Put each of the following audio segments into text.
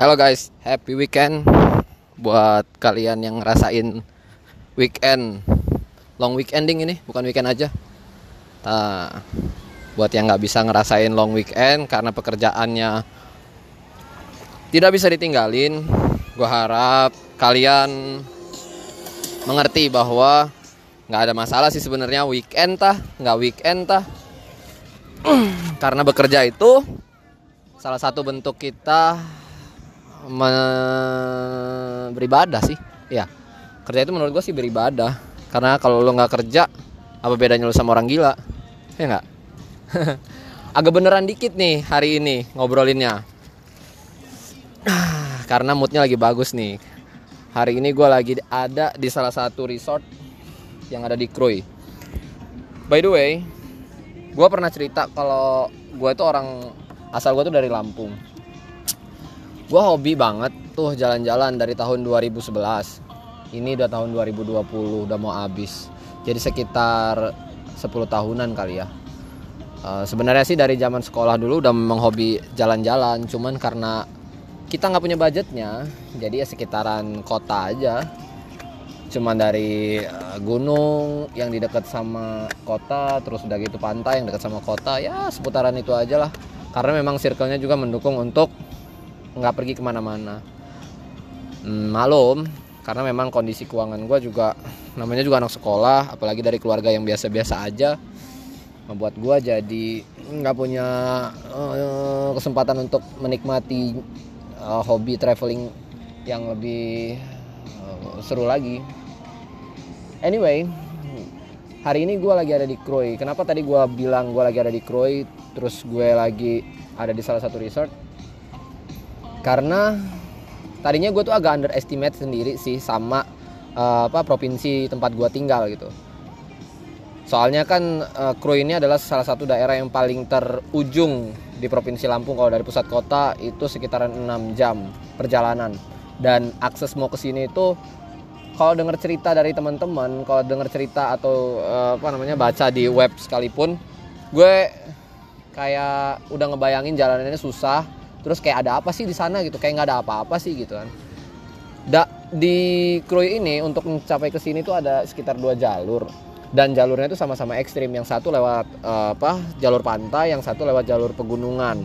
Halo guys, happy weekend buat kalian yang ngerasain weekend long weekending ini, bukan weekend aja. Nah, buat yang nggak bisa ngerasain long weekend karena pekerjaannya tidak bisa ditinggalin, gue harap kalian mengerti bahwa nggak ada masalah sih sebenarnya weekend tah, nggak weekend tah. karena bekerja itu salah satu bentuk kita beribadah sih ya kerja itu menurut gue sih beribadah. Karena kalau lo nggak kerja apa bedanya lo sama orang gila? Ya nggak? Agak beneran dikit nih hari ini ngobrolinnya. Karena moodnya lagi bagus nih. Hari ini gue lagi ada di salah satu resort yang ada di Krui. By the way gue pernah cerita kalau gue itu orang asal gue tuh dari Lampung gue hobi banget tuh jalan-jalan dari tahun 2011 ini udah tahun 2020 udah mau habis. Jadi sekitar 10 tahunan kali ya. Uh, sebenarnya sih dari zaman sekolah dulu udah memang hobi jalan-jalan. Cuman karena kita nggak punya budgetnya jadi ya sekitaran kota aja. Cuman dari uh, gunung yang di dekat sama kota terus udah gitu pantai yang dekat sama kota ya seputaran itu aja lah. Karena memang circle-nya juga mendukung untuk nggak pergi ke mana-mana. Hmm, malum karena memang kondisi keuangan gue juga namanya juga anak sekolah apalagi dari keluarga yang biasa-biasa aja membuat gue jadi nggak punya uh, kesempatan untuk menikmati uh, hobi traveling yang lebih uh, seru lagi. Anyway hari ini gue lagi ada di Kroy. Kenapa tadi gue bilang gue lagi ada di Kroy terus gue lagi ada di salah satu resort karena tadinya gue tuh agak underestimate sendiri sih sama uh, apa provinsi tempat gue tinggal gitu. Soalnya kan uh, Kru ini adalah salah satu daerah yang paling terujung di provinsi Lampung. Kalau dari pusat kota itu sekitaran 6 jam perjalanan. Dan akses mau ke sini itu kalau dengar cerita dari teman-teman kalau dengar cerita atau uh, apa namanya baca di web sekalipun gue kayak udah ngebayangin jalanannya susah terus kayak ada apa sih di sana gitu? Kayak nggak ada apa-apa sih gitu kan. Da, di Krui ini untuk mencapai ke sini tuh ada sekitar dua jalur. Dan jalurnya itu sama-sama ekstrim. Yang satu lewat uh, apa jalur pantai yang satu lewat jalur pegunungan.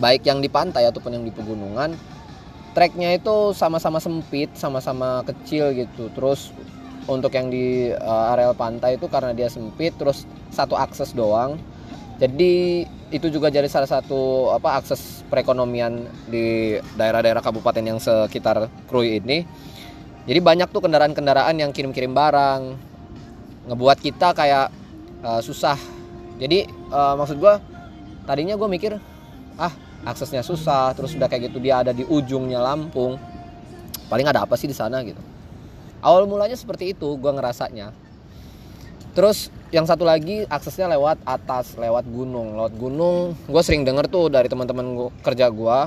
Baik yang di pantai ataupun yang di pegunungan treknya itu sama-sama sempit sama-sama kecil gitu. Terus untuk yang di uh, areal pantai itu karena dia sempit terus satu akses doang jadi itu juga jadi salah satu apa akses perekonomian di daerah-daerah kabupaten yang sekitar Krui ini. Jadi banyak tuh kendaraan-kendaraan yang kirim-kirim barang, ngebuat kita kayak uh, susah. Jadi uh, maksud gue, tadinya gue mikir, ah aksesnya susah, terus udah kayak gitu dia ada di ujungnya Lampung, paling ada apa sih di sana gitu. Awal mulanya seperti itu, gue ngerasanya. Terus yang satu lagi aksesnya lewat atas lewat gunung. Lewat gunung gue sering denger tuh dari teman-teman kerja gue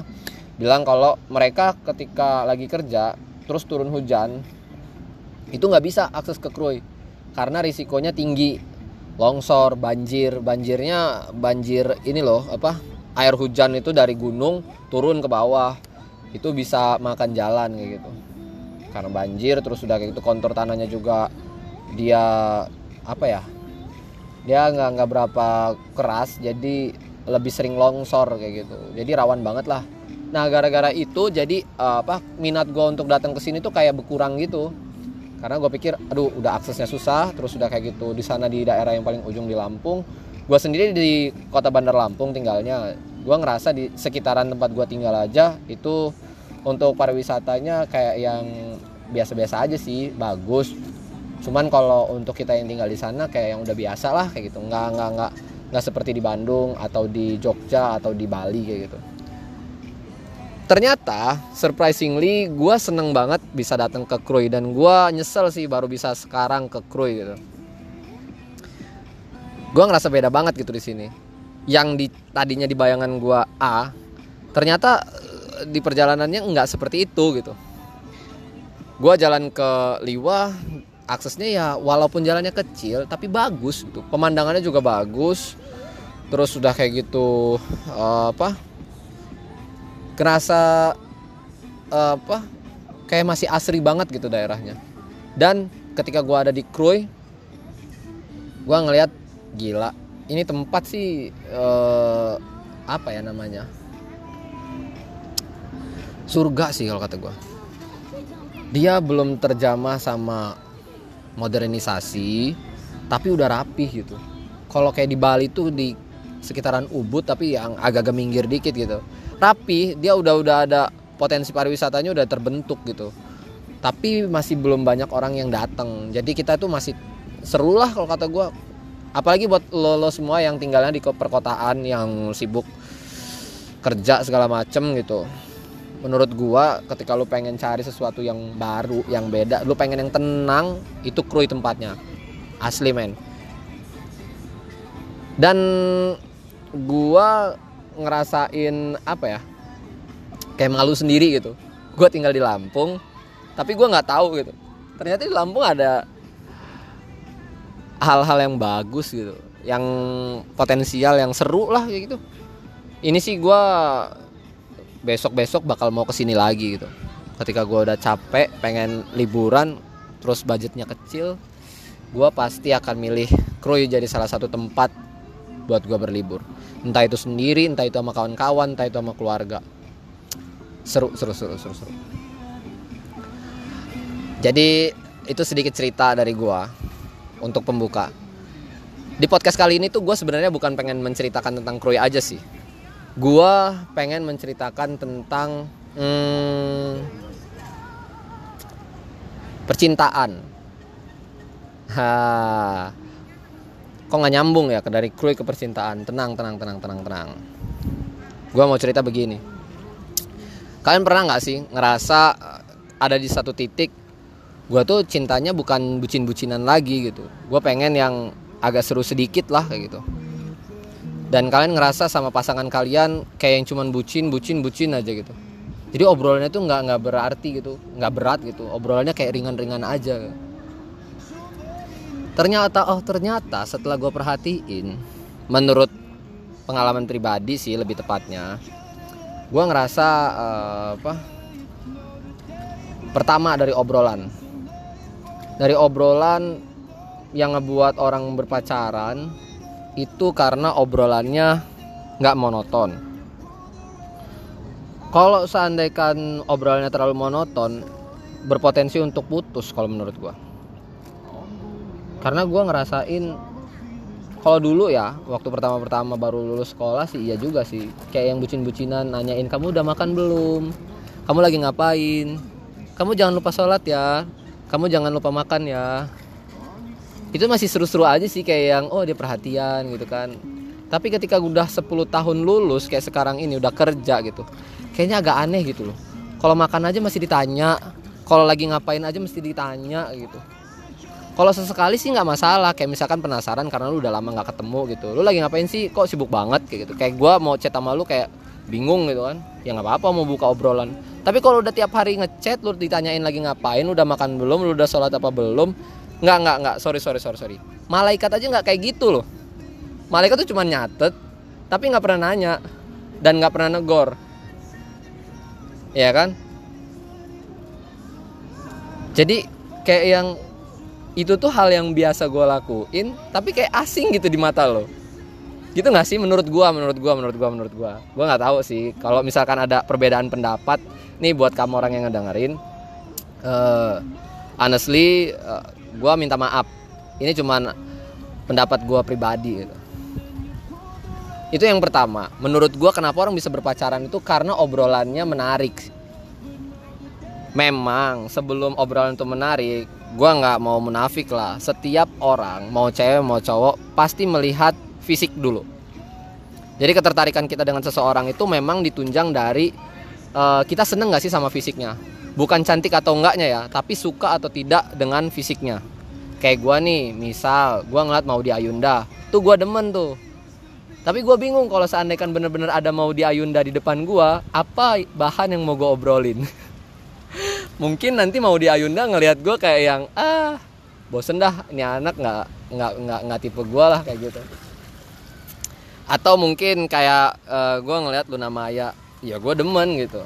bilang kalau mereka ketika lagi kerja terus turun hujan itu nggak bisa akses ke Krui karena risikonya tinggi. Longsor banjir banjirnya banjir ini loh apa air hujan itu dari gunung turun ke bawah itu bisa makan jalan kayak gitu. Karena banjir terus udah kayak gitu kontur tanahnya juga dia apa ya dia nggak nggak berapa keras jadi lebih sering longsor kayak gitu. Jadi rawan banget lah. Nah gara-gara itu jadi uh, apa minat gue untuk datang ke sini tuh kayak berkurang gitu. Karena gue pikir aduh udah aksesnya susah terus udah kayak gitu. Di sana di daerah yang paling ujung di Lampung gue sendiri di kota Bandar Lampung tinggalnya gue ngerasa di sekitaran tempat gue tinggal aja itu untuk pariwisatanya kayak yang biasa-biasa aja sih bagus cuman kalau untuk kita yang tinggal di sana kayak yang udah biasa lah kayak gitu. Nggak nggak nggak nggak seperti di Bandung atau di Jogja atau di Bali kayak gitu. Ternyata surprisingly gue seneng banget bisa datang ke Krui. Dan gue nyesel sih baru bisa sekarang ke Krui gitu. Gue ngerasa beda banget gitu di sini. Yang di tadinya di bayangan gue A ternyata eh, di perjalanannya nggak seperti itu gitu. Gue jalan ke Liwa aksesnya ya walaupun jalannya kecil tapi bagus gitu. Pemandangannya juga bagus. Terus sudah kayak gitu uh, apa? Kerasa uh, apa? Kayak masih asri banget gitu daerahnya. Dan ketika gue ada di Krui gue ngeliat gila ini tempat sih uh, apa ya namanya? Surga sih kalau kata gue dia belum terjamah sama modernisasi tapi udah rapih gitu. Kalau kayak di Bali tuh di sekitaran Ubud tapi yang agak-agak dikit gitu. Rapi dia udah udah ada potensi pariwisatanya udah terbentuk gitu. Tapi masih belum banyak orang yang datang jadi kita tuh masih seru lah kalau kata gue apalagi buat lo, lo semua yang tinggalnya di perkotaan yang sibuk kerja segala macem gitu menurut gua ketika lu pengen cari sesuatu yang baru yang beda lu pengen yang tenang itu krui tempatnya. Asli men. Dan gua ngerasain apa ya? Kayak malu sendiri gitu. Gue tinggal di Lampung tapi gue nggak tahu gitu. Ternyata di Lampung ada hal-hal yang bagus gitu yang potensial yang seru lah kayak gitu. Ini sih gue besok-besok bakal mau ke sini lagi gitu. Ketika gue udah capek pengen liburan terus budgetnya kecil gue pasti akan milih Krui jadi salah satu tempat buat gue berlibur. Entah itu sendiri entah itu sama kawan-kawan entah itu sama keluarga. Seru seru seru seru seru. Jadi itu sedikit cerita dari gue untuk pembuka. Di podcast kali ini tuh gue sebenarnya bukan pengen menceritakan tentang Krui aja sih gue pengen menceritakan tentang hmm, percintaan. Ha. Kok nggak nyambung ya dari krui ke percintaan? Tenang tenang tenang tenang tenang. Gue mau cerita begini. Kalian pernah nggak sih ngerasa eh, ada di satu titik gue tuh cintanya bukan bucin-bucinan lagi gitu. Gue pengen yang agak seru sedikit lah kayak gitu dan kalian ngerasa sama pasangan kalian kayak yang cuman bucin bucin bucin aja gitu. Jadi obrolannya tuh nggak nggak berarti gitu nggak berat gitu. Obrolannya kayak ringan-ringan aja. Ternyata oh ternyata setelah gue perhatiin menurut pengalaman pribadi sih lebih tepatnya gue ngerasa uh, apa pertama dari obrolan. Dari obrolan yang ngebuat orang berpacaran itu karena obrolannya nggak monoton. Kalau seandainya obrolannya terlalu monoton berpotensi untuk putus kalau menurut gue karena gue ngerasain kalau dulu ya waktu pertama-pertama baru lulus sekolah sih iya juga sih. Kayak yang bucin-bucinan nanyain kamu udah makan belum? Kamu lagi ngapain? Kamu jangan lupa sholat ya. Kamu jangan lupa makan ya itu masih seru-seru aja sih kayak yang oh dia perhatian gitu kan. Tapi ketika udah 10 tahun lulus kayak sekarang ini udah kerja gitu kayaknya agak aneh gitu loh. Kalau makan aja masih ditanya kalau lagi ngapain aja mesti ditanya gitu. Kalau sesekali sih nggak masalah kayak misalkan penasaran karena lu udah lama nggak ketemu gitu. Lu lagi ngapain sih? Kok sibuk banget? Kayak gitu. Kayak gue mau chat sama lu kayak bingung gitu kan. Ya nggak apa-apa mau buka obrolan. Tapi kalau udah tiap hari ngechat lu ditanyain lagi ngapain udah makan belum lu udah sholat apa belum nggak nggak nggak. Sorry sorry sorry sorry. Malaikat aja nggak kayak gitu loh. Malaikat tuh cuma nyatet tapi nggak pernah nanya dan nggak pernah negor. Ya kan? Jadi kayak yang itu tuh hal yang biasa gue lakuin tapi kayak asing gitu di mata lo. Gitu nggak sih menurut gue menurut gue menurut gue menurut gue gue nggak tahu sih. Kalau misalkan ada perbedaan pendapat nih buat kamu orang yang ngedengerin uh, honestly uh, gue minta maaf. Ini cuman pendapat gue pribadi gitu. Itu yang pertama. Menurut gue kenapa orang bisa berpacaran itu karena obrolannya menarik. Memang sebelum obrolan itu menarik gue nggak mau munafik lah. Setiap orang mau cewek mau cowok pasti melihat fisik dulu. Jadi ketertarikan kita dengan seseorang itu memang ditunjang dari uh, kita seneng nggak sih sama fisiknya bukan cantik atau enggaknya ya tapi suka atau tidak dengan fisiknya. Kayak gue nih misal gue ngeliat mau di Ayunda. Tuh gue demen tuh. Tapi gue bingung kalau seandainya bener-bener ada mau di Ayunda di depan gue apa bahan yang mau gue obrolin? Mungkin nanti mau di Ayunda ngelihat gue kayak yang ah bosen dah ini anak nggak nggak nggak nggak tipe gue lah kayak gitu. Atau mungkin kayak uh, eh, gue ngelihat Luna Maya ya gue demen gitu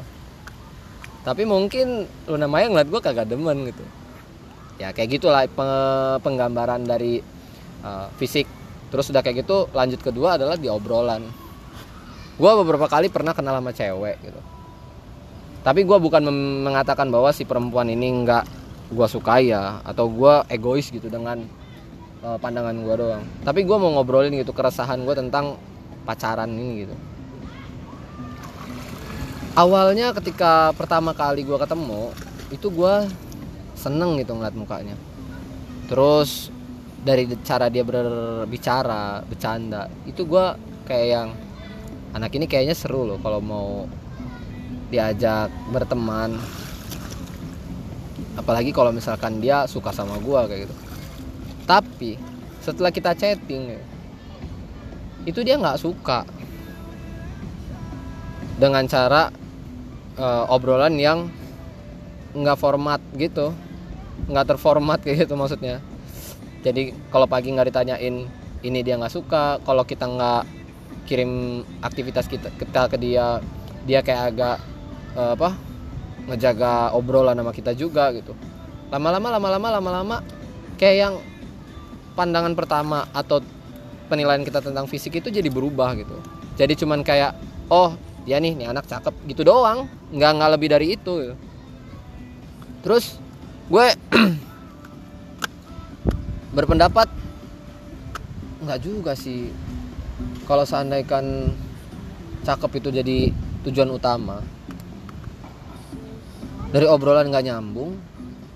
tapi mungkin Luna Maya ngeliat gue kagak demen gitu. Ya kayak gitulah pe- penggambaran dari uh, fisik. Terus udah kayak gitu lanjut kedua adalah di obrolan. Gue beberapa kali pernah kenal sama cewek gitu. Tapi gue bukan mengatakan bahwa si perempuan ini nggak gue sukai ya atau gue egois gitu dengan uh, pandangan gue doang. Tapi gue mau ngobrolin gitu keresahan gue tentang pacaran ini gitu awalnya ketika pertama kali gue ketemu itu gue seneng gitu ngeliat mukanya. Terus dari cara dia berbicara bercanda itu gue kayak yang anak ini kayaknya seru loh kalau mau diajak berteman. Apalagi kalau misalkan dia suka sama gue kayak gitu. Tapi setelah kita chatting itu dia nggak suka dengan cara uh, obrolan yang nggak format gitu. Nggak terformat kayak gitu maksudnya. Jadi kalau pagi nggak ditanyain ini dia nggak suka. Kalau kita nggak kirim aktivitas kita, kita ke dia dia kayak agak uh, apa ngejaga obrolan sama kita juga gitu. Lama-lama lama-lama lama-lama kayak yang pandangan pertama atau penilaian kita tentang fisik itu jadi berubah gitu. Jadi cuman kayak oh ya nih nih anak cakep gitu doang. Nggak nggak lebih dari itu. Terus gue berpendapat nggak juga sih. Kalau seandainya cakep itu jadi tujuan utama dari obrolan nggak nyambung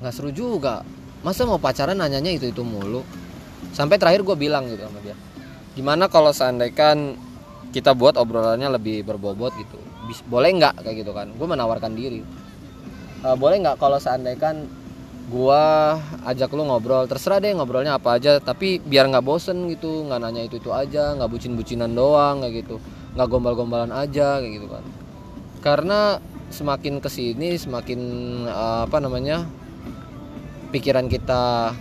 nggak seru juga. Masa mau pacaran nanyanya itu itu mulu? Sampai terakhir gue bilang gitu sama dia. Gimana kalau seandainya kita buat obrolannya lebih berbobot gitu. Boleh nggak? Kayak gitu kan. Gue menawarkan diri. Uh, boleh nggak kalau seandainya gue ajak lu ngobrol? Terserah deh ngobrolnya apa aja tapi biar nggak bosen gitu nggak nanya itu itu aja nggak bucin bucinan doang kayak gitu. Nggak gombal gombalan aja kayak gitu kan. Karena semakin ke sini semakin uh, apa namanya pikiran kita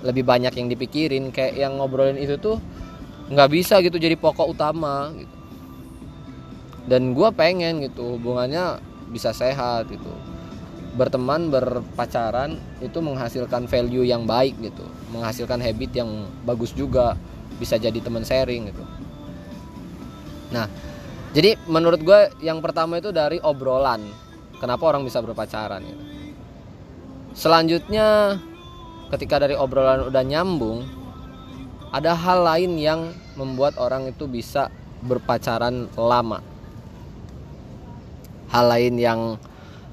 lebih banyak yang dipikirin. Kayak yang ngobrolin itu tuh nggak bisa gitu jadi pokok utama gitu. Dan gue pengen gitu hubungannya bisa sehat gitu. Berteman berpacaran itu menghasilkan value yang baik gitu. Menghasilkan habit yang bagus juga bisa jadi teman sharing gitu. Nah jadi menurut gue yang pertama itu dari obrolan. Kenapa orang bisa berpacaran gitu. selanjutnya ketika dari obrolan udah nyambung ada hal lain yang membuat orang itu bisa berpacaran lama hal lain yang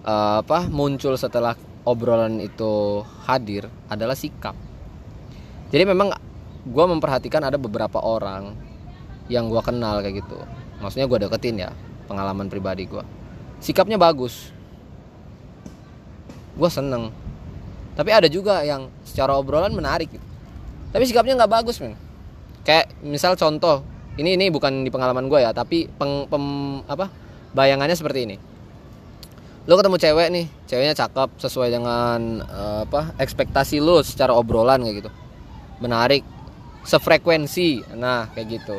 uh, apa muncul setelah obrolan itu hadir adalah sikap. Jadi memang gue memperhatikan ada beberapa orang yang gue kenal kayak gitu. Maksudnya gue deketin ya pengalaman pribadi gue. Sikapnya bagus. Gue seneng. Tapi ada juga yang secara obrolan menarik gitu. Tapi sikapnya nggak bagus men. Kayak misal contoh, ini ini bukan di pengalaman gue ya, tapi peng, pem, apa bayangannya seperti ini. Lu ketemu cewek nih ceweknya cakep sesuai dengan uh, apa ekspektasi lu secara obrolan kayak gitu. Menarik. Sefrekuensi. Nah kayak gitu.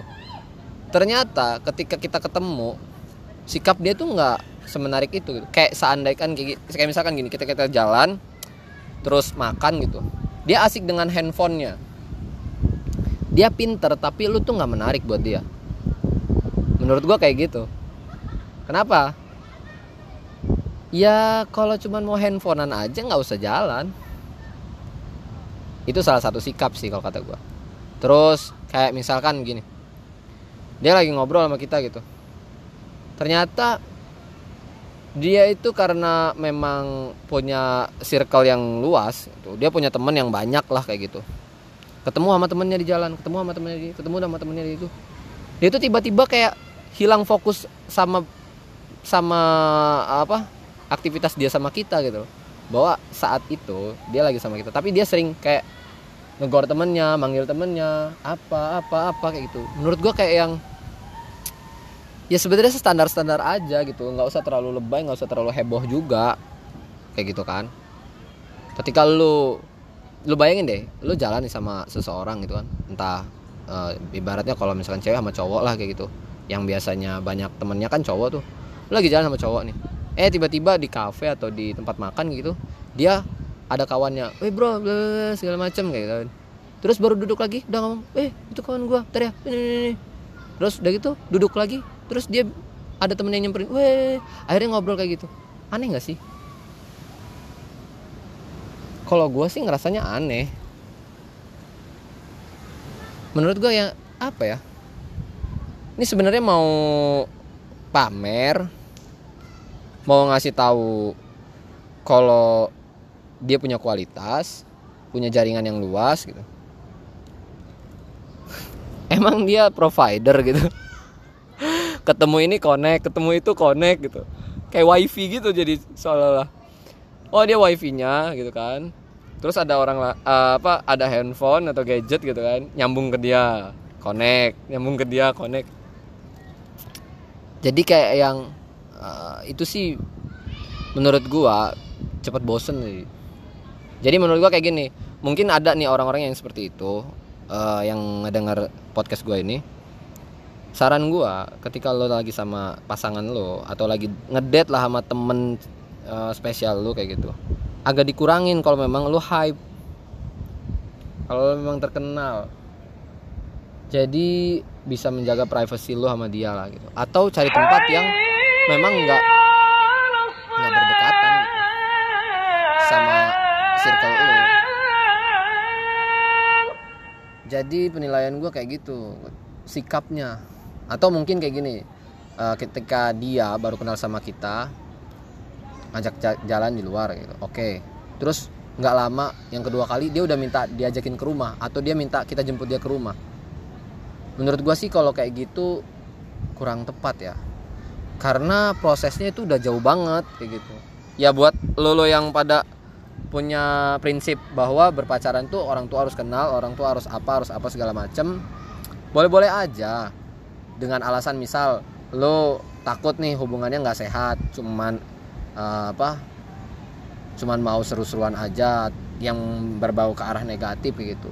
Ternyata ketika kita ketemu sikap dia tuh nggak semenarik itu gitu. kayak seandainya kayak, kayak misalkan gini kita kita jalan terus makan gitu dia asik dengan handphonenya dia pinter tapi lu tuh nggak menarik buat dia. Menurut gua kayak gitu. Kenapa? Ya kalau cuma mau handphonean aja nggak usah jalan. Itu salah satu sikap sih kalau kata gue terus kayak misalkan gini. Dia lagi ngobrol sama kita gitu. Ternyata dia itu karena memang punya circle yang luas gitu. dia punya teman yang banyak lah kayak gitu ketemu sama temennya di jalan ketemu sama temennya di ketemu sama temennya di itu dia itu tiba-tiba kayak hilang fokus sama sama apa aktivitas dia sama kita gitu bahwa saat itu dia lagi sama kita tapi dia sering kayak negor temennya manggil temennya apa apa apa kayak gitu. Menurut gue kayak yang ya sebenarnya standar standar aja gitu nggak usah terlalu lebay nggak usah terlalu heboh juga kayak gitu kan. Ketika lu lu bayangin deh lu jalan nih sama seseorang gitu kan. Entah e, ibaratnya kalau misalkan cewek sama cowok lah kayak gitu. Yang biasanya banyak temennya kan cowok tuh. Lu lagi jalan sama cowok nih. Eh tiba-tiba di kafe atau di tempat makan gitu dia ada kawannya eh bro segala macam kayak gitu terus baru duduk lagi udah ngomong eh itu kawan gua ntar ya ini, ini, ini. terus udah gitu duduk lagi terus dia ada temen yang nyamperin weh. Akhirnya ngobrol kayak gitu. Aneh nggak sih kalau gua sih ngerasanya aneh. Menurut gua ya apa ya? Ini sebenarnya mau pamer mau ngasih tahu kalau dia punya kualitas punya jaringan yang luas gitu. Emang dia provider gitu. Ketemu ini connect ketemu itu connect gitu. Kayak wifi gitu jadi seolah-olah oh dia wifi nya gitu kan. Terus ada orang uh, apa ada handphone atau gadget gitu kan. Nyambung ke dia connect. Nyambung ke dia connect. Jadi kayak yang uh, itu sih menurut gua cepet bosen nih jadi menurut gua kayak gini mungkin ada nih orang-orang yang seperti itu uh, yang ngedengar podcast gua ini. Saran gua ketika lo lagi sama pasangan lo atau lagi ngedate lah sama temen uh, spesial lo kayak gitu. Agak dikurangin kalau memang lo hype. Kalau memang terkenal. Jadi bisa menjaga privasi lo sama dia lah gitu. Atau cari tempat yang memang nggak nggak berdekatan sama circle lo jadi penilaian gue kayak gitu. Sikapnya. Atau mungkin kayak gini uh, ketika dia baru kenal sama kita ngajak jalan di luar gitu. Oke. Terus nggak lama yang kedua kali dia udah minta diajakin ke rumah atau dia minta kita jemput dia ke rumah. Menurut gue sih kalau kayak gitu kurang tepat ya. Karena prosesnya itu udah jauh banget kayak gitu. Ya buat lo lo yang pada punya prinsip bahwa berpacaran tuh orang tua harus kenal orang tua harus apa harus apa segala macem boleh boleh aja. Dengan alasan misal lo takut nih hubungannya nggak sehat cuman uh, apa? Cuman mau seru-seruan aja yang berbau ke arah negatif gitu.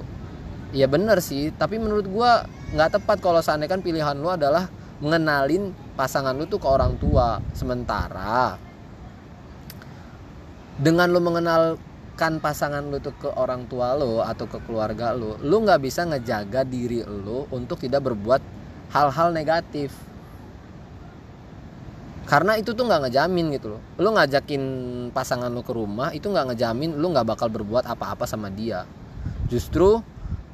Iya bener sih tapi menurut gua nggak tepat kalau seandainya kan pilihan lu adalah mengenalin pasangan lu tuh ke orang tua. Sementara dengan lu mengenalkan pasangan lu tuh ke orang tua lu atau ke keluarga lu lu nggak bisa ngejaga diri lu untuk tidak berbuat hal-hal negatif karena itu tuh nggak ngejamin gitu loh. Lu ngajakin pasangan lu ke rumah itu nggak ngejamin lu nggak bakal berbuat apa-apa sama dia. Justru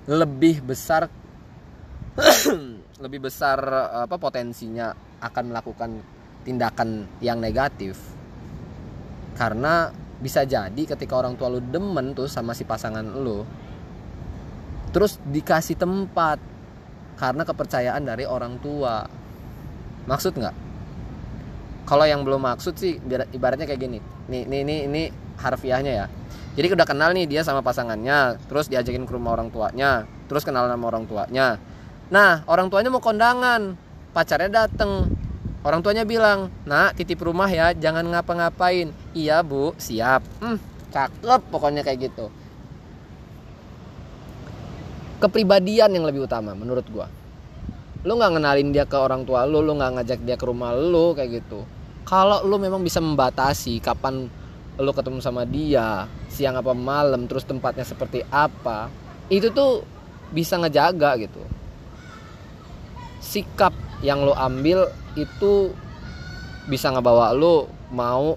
lebih besar lebih besar apa potensinya akan melakukan tindakan yang negatif. Karena bisa jadi ketika orang tua lu demen tuh sama si pasangan lu terus dikasih tempat karena kepercayaan dari orang tua. Maksud nggak kalau yang belum maksud sih ibaratnya kayak gini. Nih nih ini ini harfiahnya ya. Jadi udah kenal nih dia sama pasangannya terus diajakin ke rumah orang tuanya terus kenal sama orang tuanya. Nah orang tuanya mau kondangan pacarnya dateng. Orang tuanya bilang nak titip rumah ya jangan ngapa-ngapain. Iya bu siap. Hmm, cakep pokoknya kayak gitu. Kepribadian yang lebih utama menurut gua. Lu nggak ngenalin dia ke orang tua lu lu nggak ngajak dia ke rumah lu kayak gitu kalau lu memang bisa membatasi kapan lu ketemu sama dia siang apa malam terus tempatnya seperti apa itu tuh bisa ngejaga gitu. Sikap yang lo ambil itu bisa ngebawa lo mau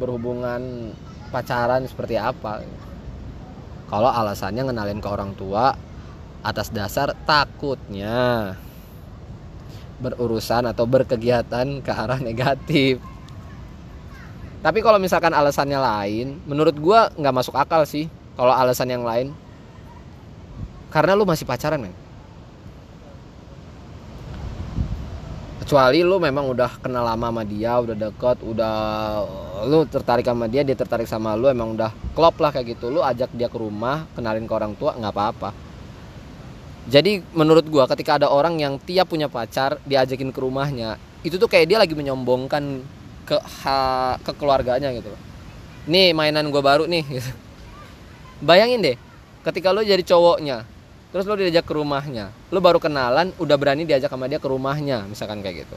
berhubungan pacaran seperti apa. Kalau alasannya ngenalin ke orang tua atas dasar takutnya berurusan atau berkegiatan ke arah negatif. Tapi kalau misalkan alasannya lain menurut gue nggak masuk akal sih kalau alasan yang lain. Karena lu masih pacaran men. Kecuali lu memang udah kenal lama sama dia udah deket udah lu tertarik sama dia dia tertarik sama lu emang udah klop lah kayak gitu. Lu ajak dia ke rumah kenalin ke orang tua nggak apa-apa jadi menurut gua ketika ada orang yang tiap punya pacar diajakin ke rumahnya itu tuh kayak dia lagi menyombongkan ke ha, ke keluarganya gitu nih mainan gue baru nih gitu. bayangin deh ketika lo jadi cowoknya terus lo diajak ke rumahnya lo baru kenalan udah berani diajak sama dia ke rumahnya misalkan kayak gitu.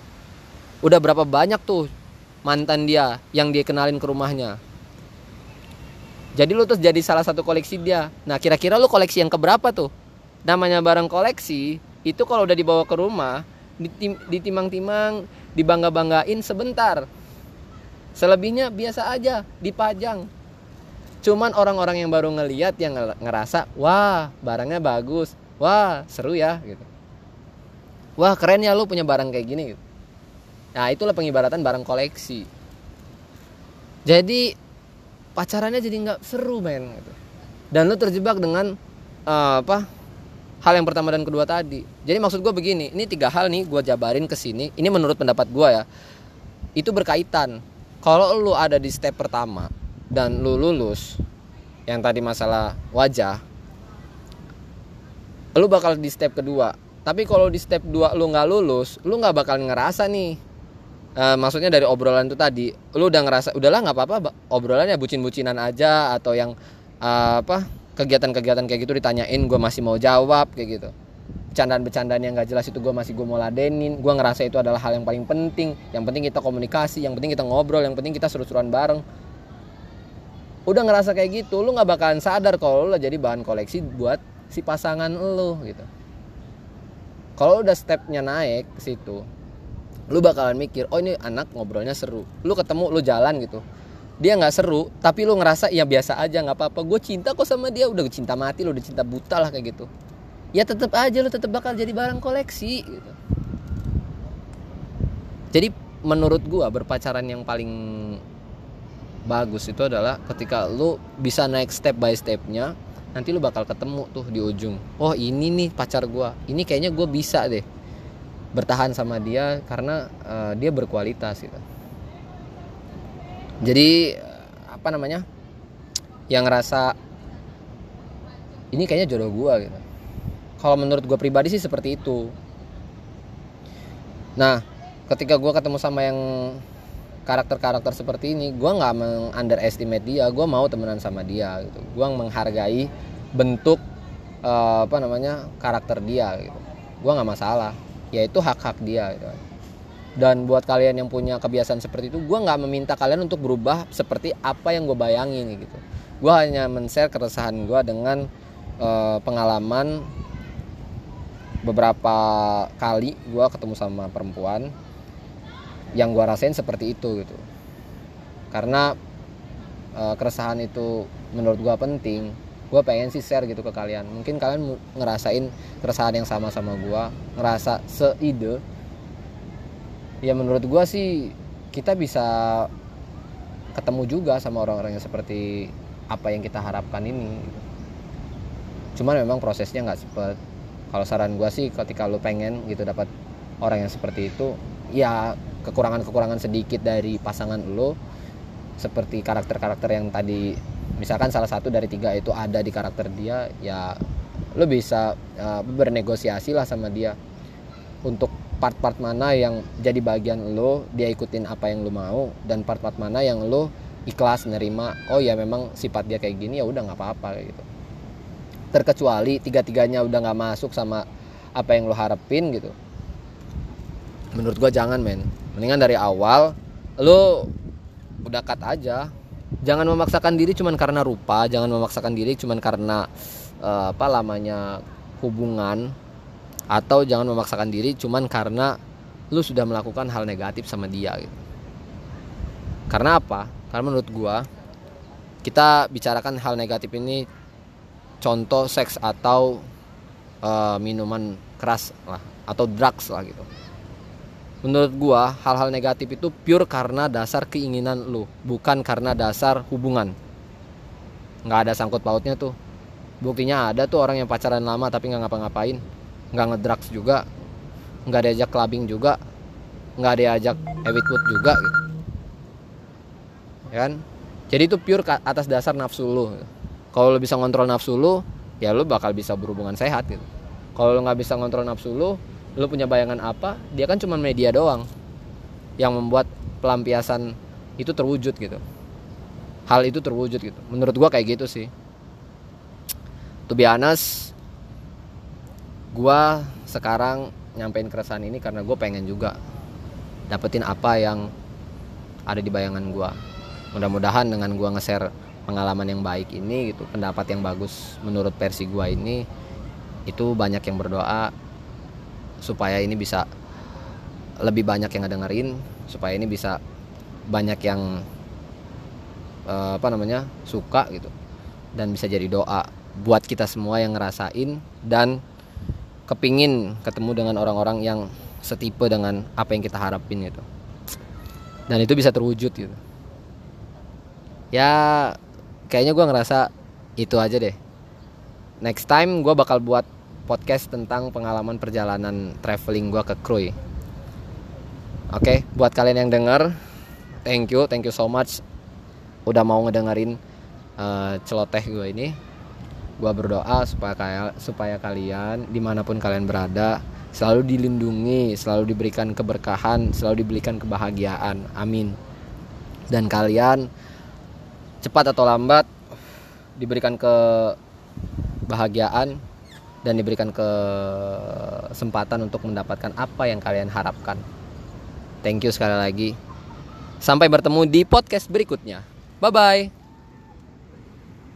Udah berapa banyak tuh mantan dia yang dia kenalin ke rumahnya. Jadi lu terus jadi salah satu koleksi dia. Nah kira-kira lu koleksi yang keberapa tuh namanya barang koleksi itu kalau udah dibawa ke rumah ditim ditimang-timang dibangga-banggain sebentar selebihnya biasa aja dipajang cuman orang-orang yang baru ngeliat yang ngerasa wah barangnya bagus wah seru ya gitu wah keren ya lu punya barang kayak gini gitu Nah itulah pengibaratan barang koleksi. Jadi pacarannya jadi nggak seru men. Gitu. Dan lu terjebak dengan uh, apa? Hal yang pertama dan kedua tadi. Jadi maksud gue begini, ini tiga hal nih gue jabarin ke sini. Ini menurut pendapat gue ya. Itu berkaitan. Kalau lu ada di step pertama dan lu lulus, yang tadi masalah wajah, lu bakal di step kedua. Tapi kalau di step 2 lu nggak lulus, lu nggak bakal ngerasa nih uh, maksudnya dari obrolan itu tadi lu udah ngerasa udahlah nggak apa-apa obrolannya bucin-bucinan aja atau yang uh, apa kegiatan-kegiatan kayak gitu ditanyain gue masih mau jawab kayak gitu. Bercandaan-bercandaan yang gak jelas itu gue masih gue mau ladenin. Gue ngerasa itu adalah hal yang paling penting. Yang penting kita komunikasi yang penting kita ngobrol yang penting kita seru-seruan bareng. Udah ngerasa kayak gitu lu nggak bakalan sadar kalau lu jadi bahan koleksi buat si pasangan lu gitu. Kalau udah stepnya naik ke situ lu bakalan mikir oh ini anak ngobrolnya seru. Lu ketemu lu jalan gitu dia nggak seru tapi lu ngerasa ya biasa aja nggak apa-apa. Gue cinta kok sama dia udah cinta mati lu udah cinta buta lah kayak gitu. Ya tetap aja lu tetap bakal jadi barang koleksi gitu. Jadi menurut gue berpacaran yang paling bagus itu adalah ketika lu bisa naik step by stepnya nanti lu bakal ketemu tuh di ujung. Oh ini nih pacar gue ini kayaknya gue bisa deh. Bertahan sama dia karena uh, dia berkualitas gitu jadi apa namanya yang ngerasa ini kayaknya jodoh gue gitu. Kalau menurut gue pribadi sih seperti itu. Nah ketika gue ketemu sama yang karakter-karakter seperti ini gue nggak mengunderestimate dia gue mau temenan sama dia gitu. Gue menghargai bentuk uh, apa namanya karakter dia gitu. Gue nggak masalah. Ya itu hak-hak dia gitu. Dan buat kalian yang punya kebiasaan seperti itu gue nggak meminta kalian untuk berubah seperti apa yang gue bayangin gitu. Gue hanya men-share keresahan gue dengan uh, pengalaman beberapa kali gue ketemu sama perempuan yang gue rasain seperti itu gitu. Karena uh, keresahan itu menurut gue penting gue pengen sih share gitu ke kalian. Mungkin kalian ngerasain keresahan yang sama sama gue ngerasa seide ya menurut gue sih kita bisa ketemu juga sama orang-orang yang seperti apa yang kita harapkan ini. Cuman memang prosesnya nggak cepet. Kalau saran gue sih ketika lo pengen gitu dapat orang yang seperti itu ya kekurangan-kekurangan sedikit dari pasangan lo seperti karakter-karakter yang tadi misalkan salah satu dari tiga itu ada di karakter dia ya lo bisa uh, bernegosiasi lah sama dia untuk part-part mana yang jadi bagian lo dia ikutin apa yang lo mau dan part-part mana yang lo ikhlas nerima oh ya memang sifat dia kayak gini ya udah nggak apa-apa gitu. Terkecuali tiga-tiganya udah nggak masuk sama apa yang lo harapin gitu. Menurut gua jangan men. Mendingan dari awal lo udah cut aja. Jangan memaksakan diri cuman karena rupa jangan memaksakan diri cuman karena uh, apa lamanya hubungan atau jangan memaksakan diri cuman karena lu sudah melakukan hal negatif sama dia gitu. Karena apa? Karena menurut gua kita bicarakan hal negatif ini contoh seks atau uh, minuman keras lah atau drugs lah gitu. Menurut gua hal-hal negatif itu pure karena dasar keinginan lu bukan karena dasar hubungan. Nggak ada sangkut pautnya tuh. Buktinya ada tuh orang yang pacaran lama tapi nggak ngapa-ngapain nggak ngedrugs juga nggak diajak clubbing juga nggak diajak food juga gitu. Ya kan? Jadi itu pure atas dasar nafsu lu kalau lu bisa ngontrol nafsu lu ya lu bakal bisa berhubungan sehat gitu. Kalau lu nggak bisa ngontrol nafsu lu lu punya bayangan apa dia kan cuma media doang yang membuat pelampiasan itu terwujud gitu. Hal itu terwujud gitu. Menurut gua kayak gitu sih. To be honest gua sekarang nyampein keresahan ini karena gue pengen juga dapetin apa yang ada di bayangan gue mudah-mudahan dengan gue nge-share pengalaman yang baik ini gitu pendapat yang bagus menurut versi gue ini itu banyak yang berdoa supaya ini bisa lebih banyak yang ngedengerin supaya ini bisa banyak yang uh, apa namanya suka gitu. Dan bisa jadi doa buat kita semua yang ngerasain dan kepingin ketemu dengan orang-orang yang setipe dengan apa yang kita harapin gitu. Dan itu bisa terwujud gitu. Ya kayaknya gue ngerasa itu aja deh. Next time gue bakal buat podcast tentang pengalaman perjalanan traveling gue ke Krui. Oke buat kalian yang denger thank you thank you so much. Udah mau ngedengerin uh, celoteh gue ini gue berdoa supaya supaya kalian di mana pun kalian berada selalu dilindungi selalu diberikan keberkahan selalu diberikan kebahagiaan amin dan kalian cepat atau lambat diberikan kebahagiaan dan diberikan kesempatan untuk mendapatkan apa yang kalian harapkan. Thank you sekali lagi. Sampai bertemu di podcast berikutnya. Bye bye.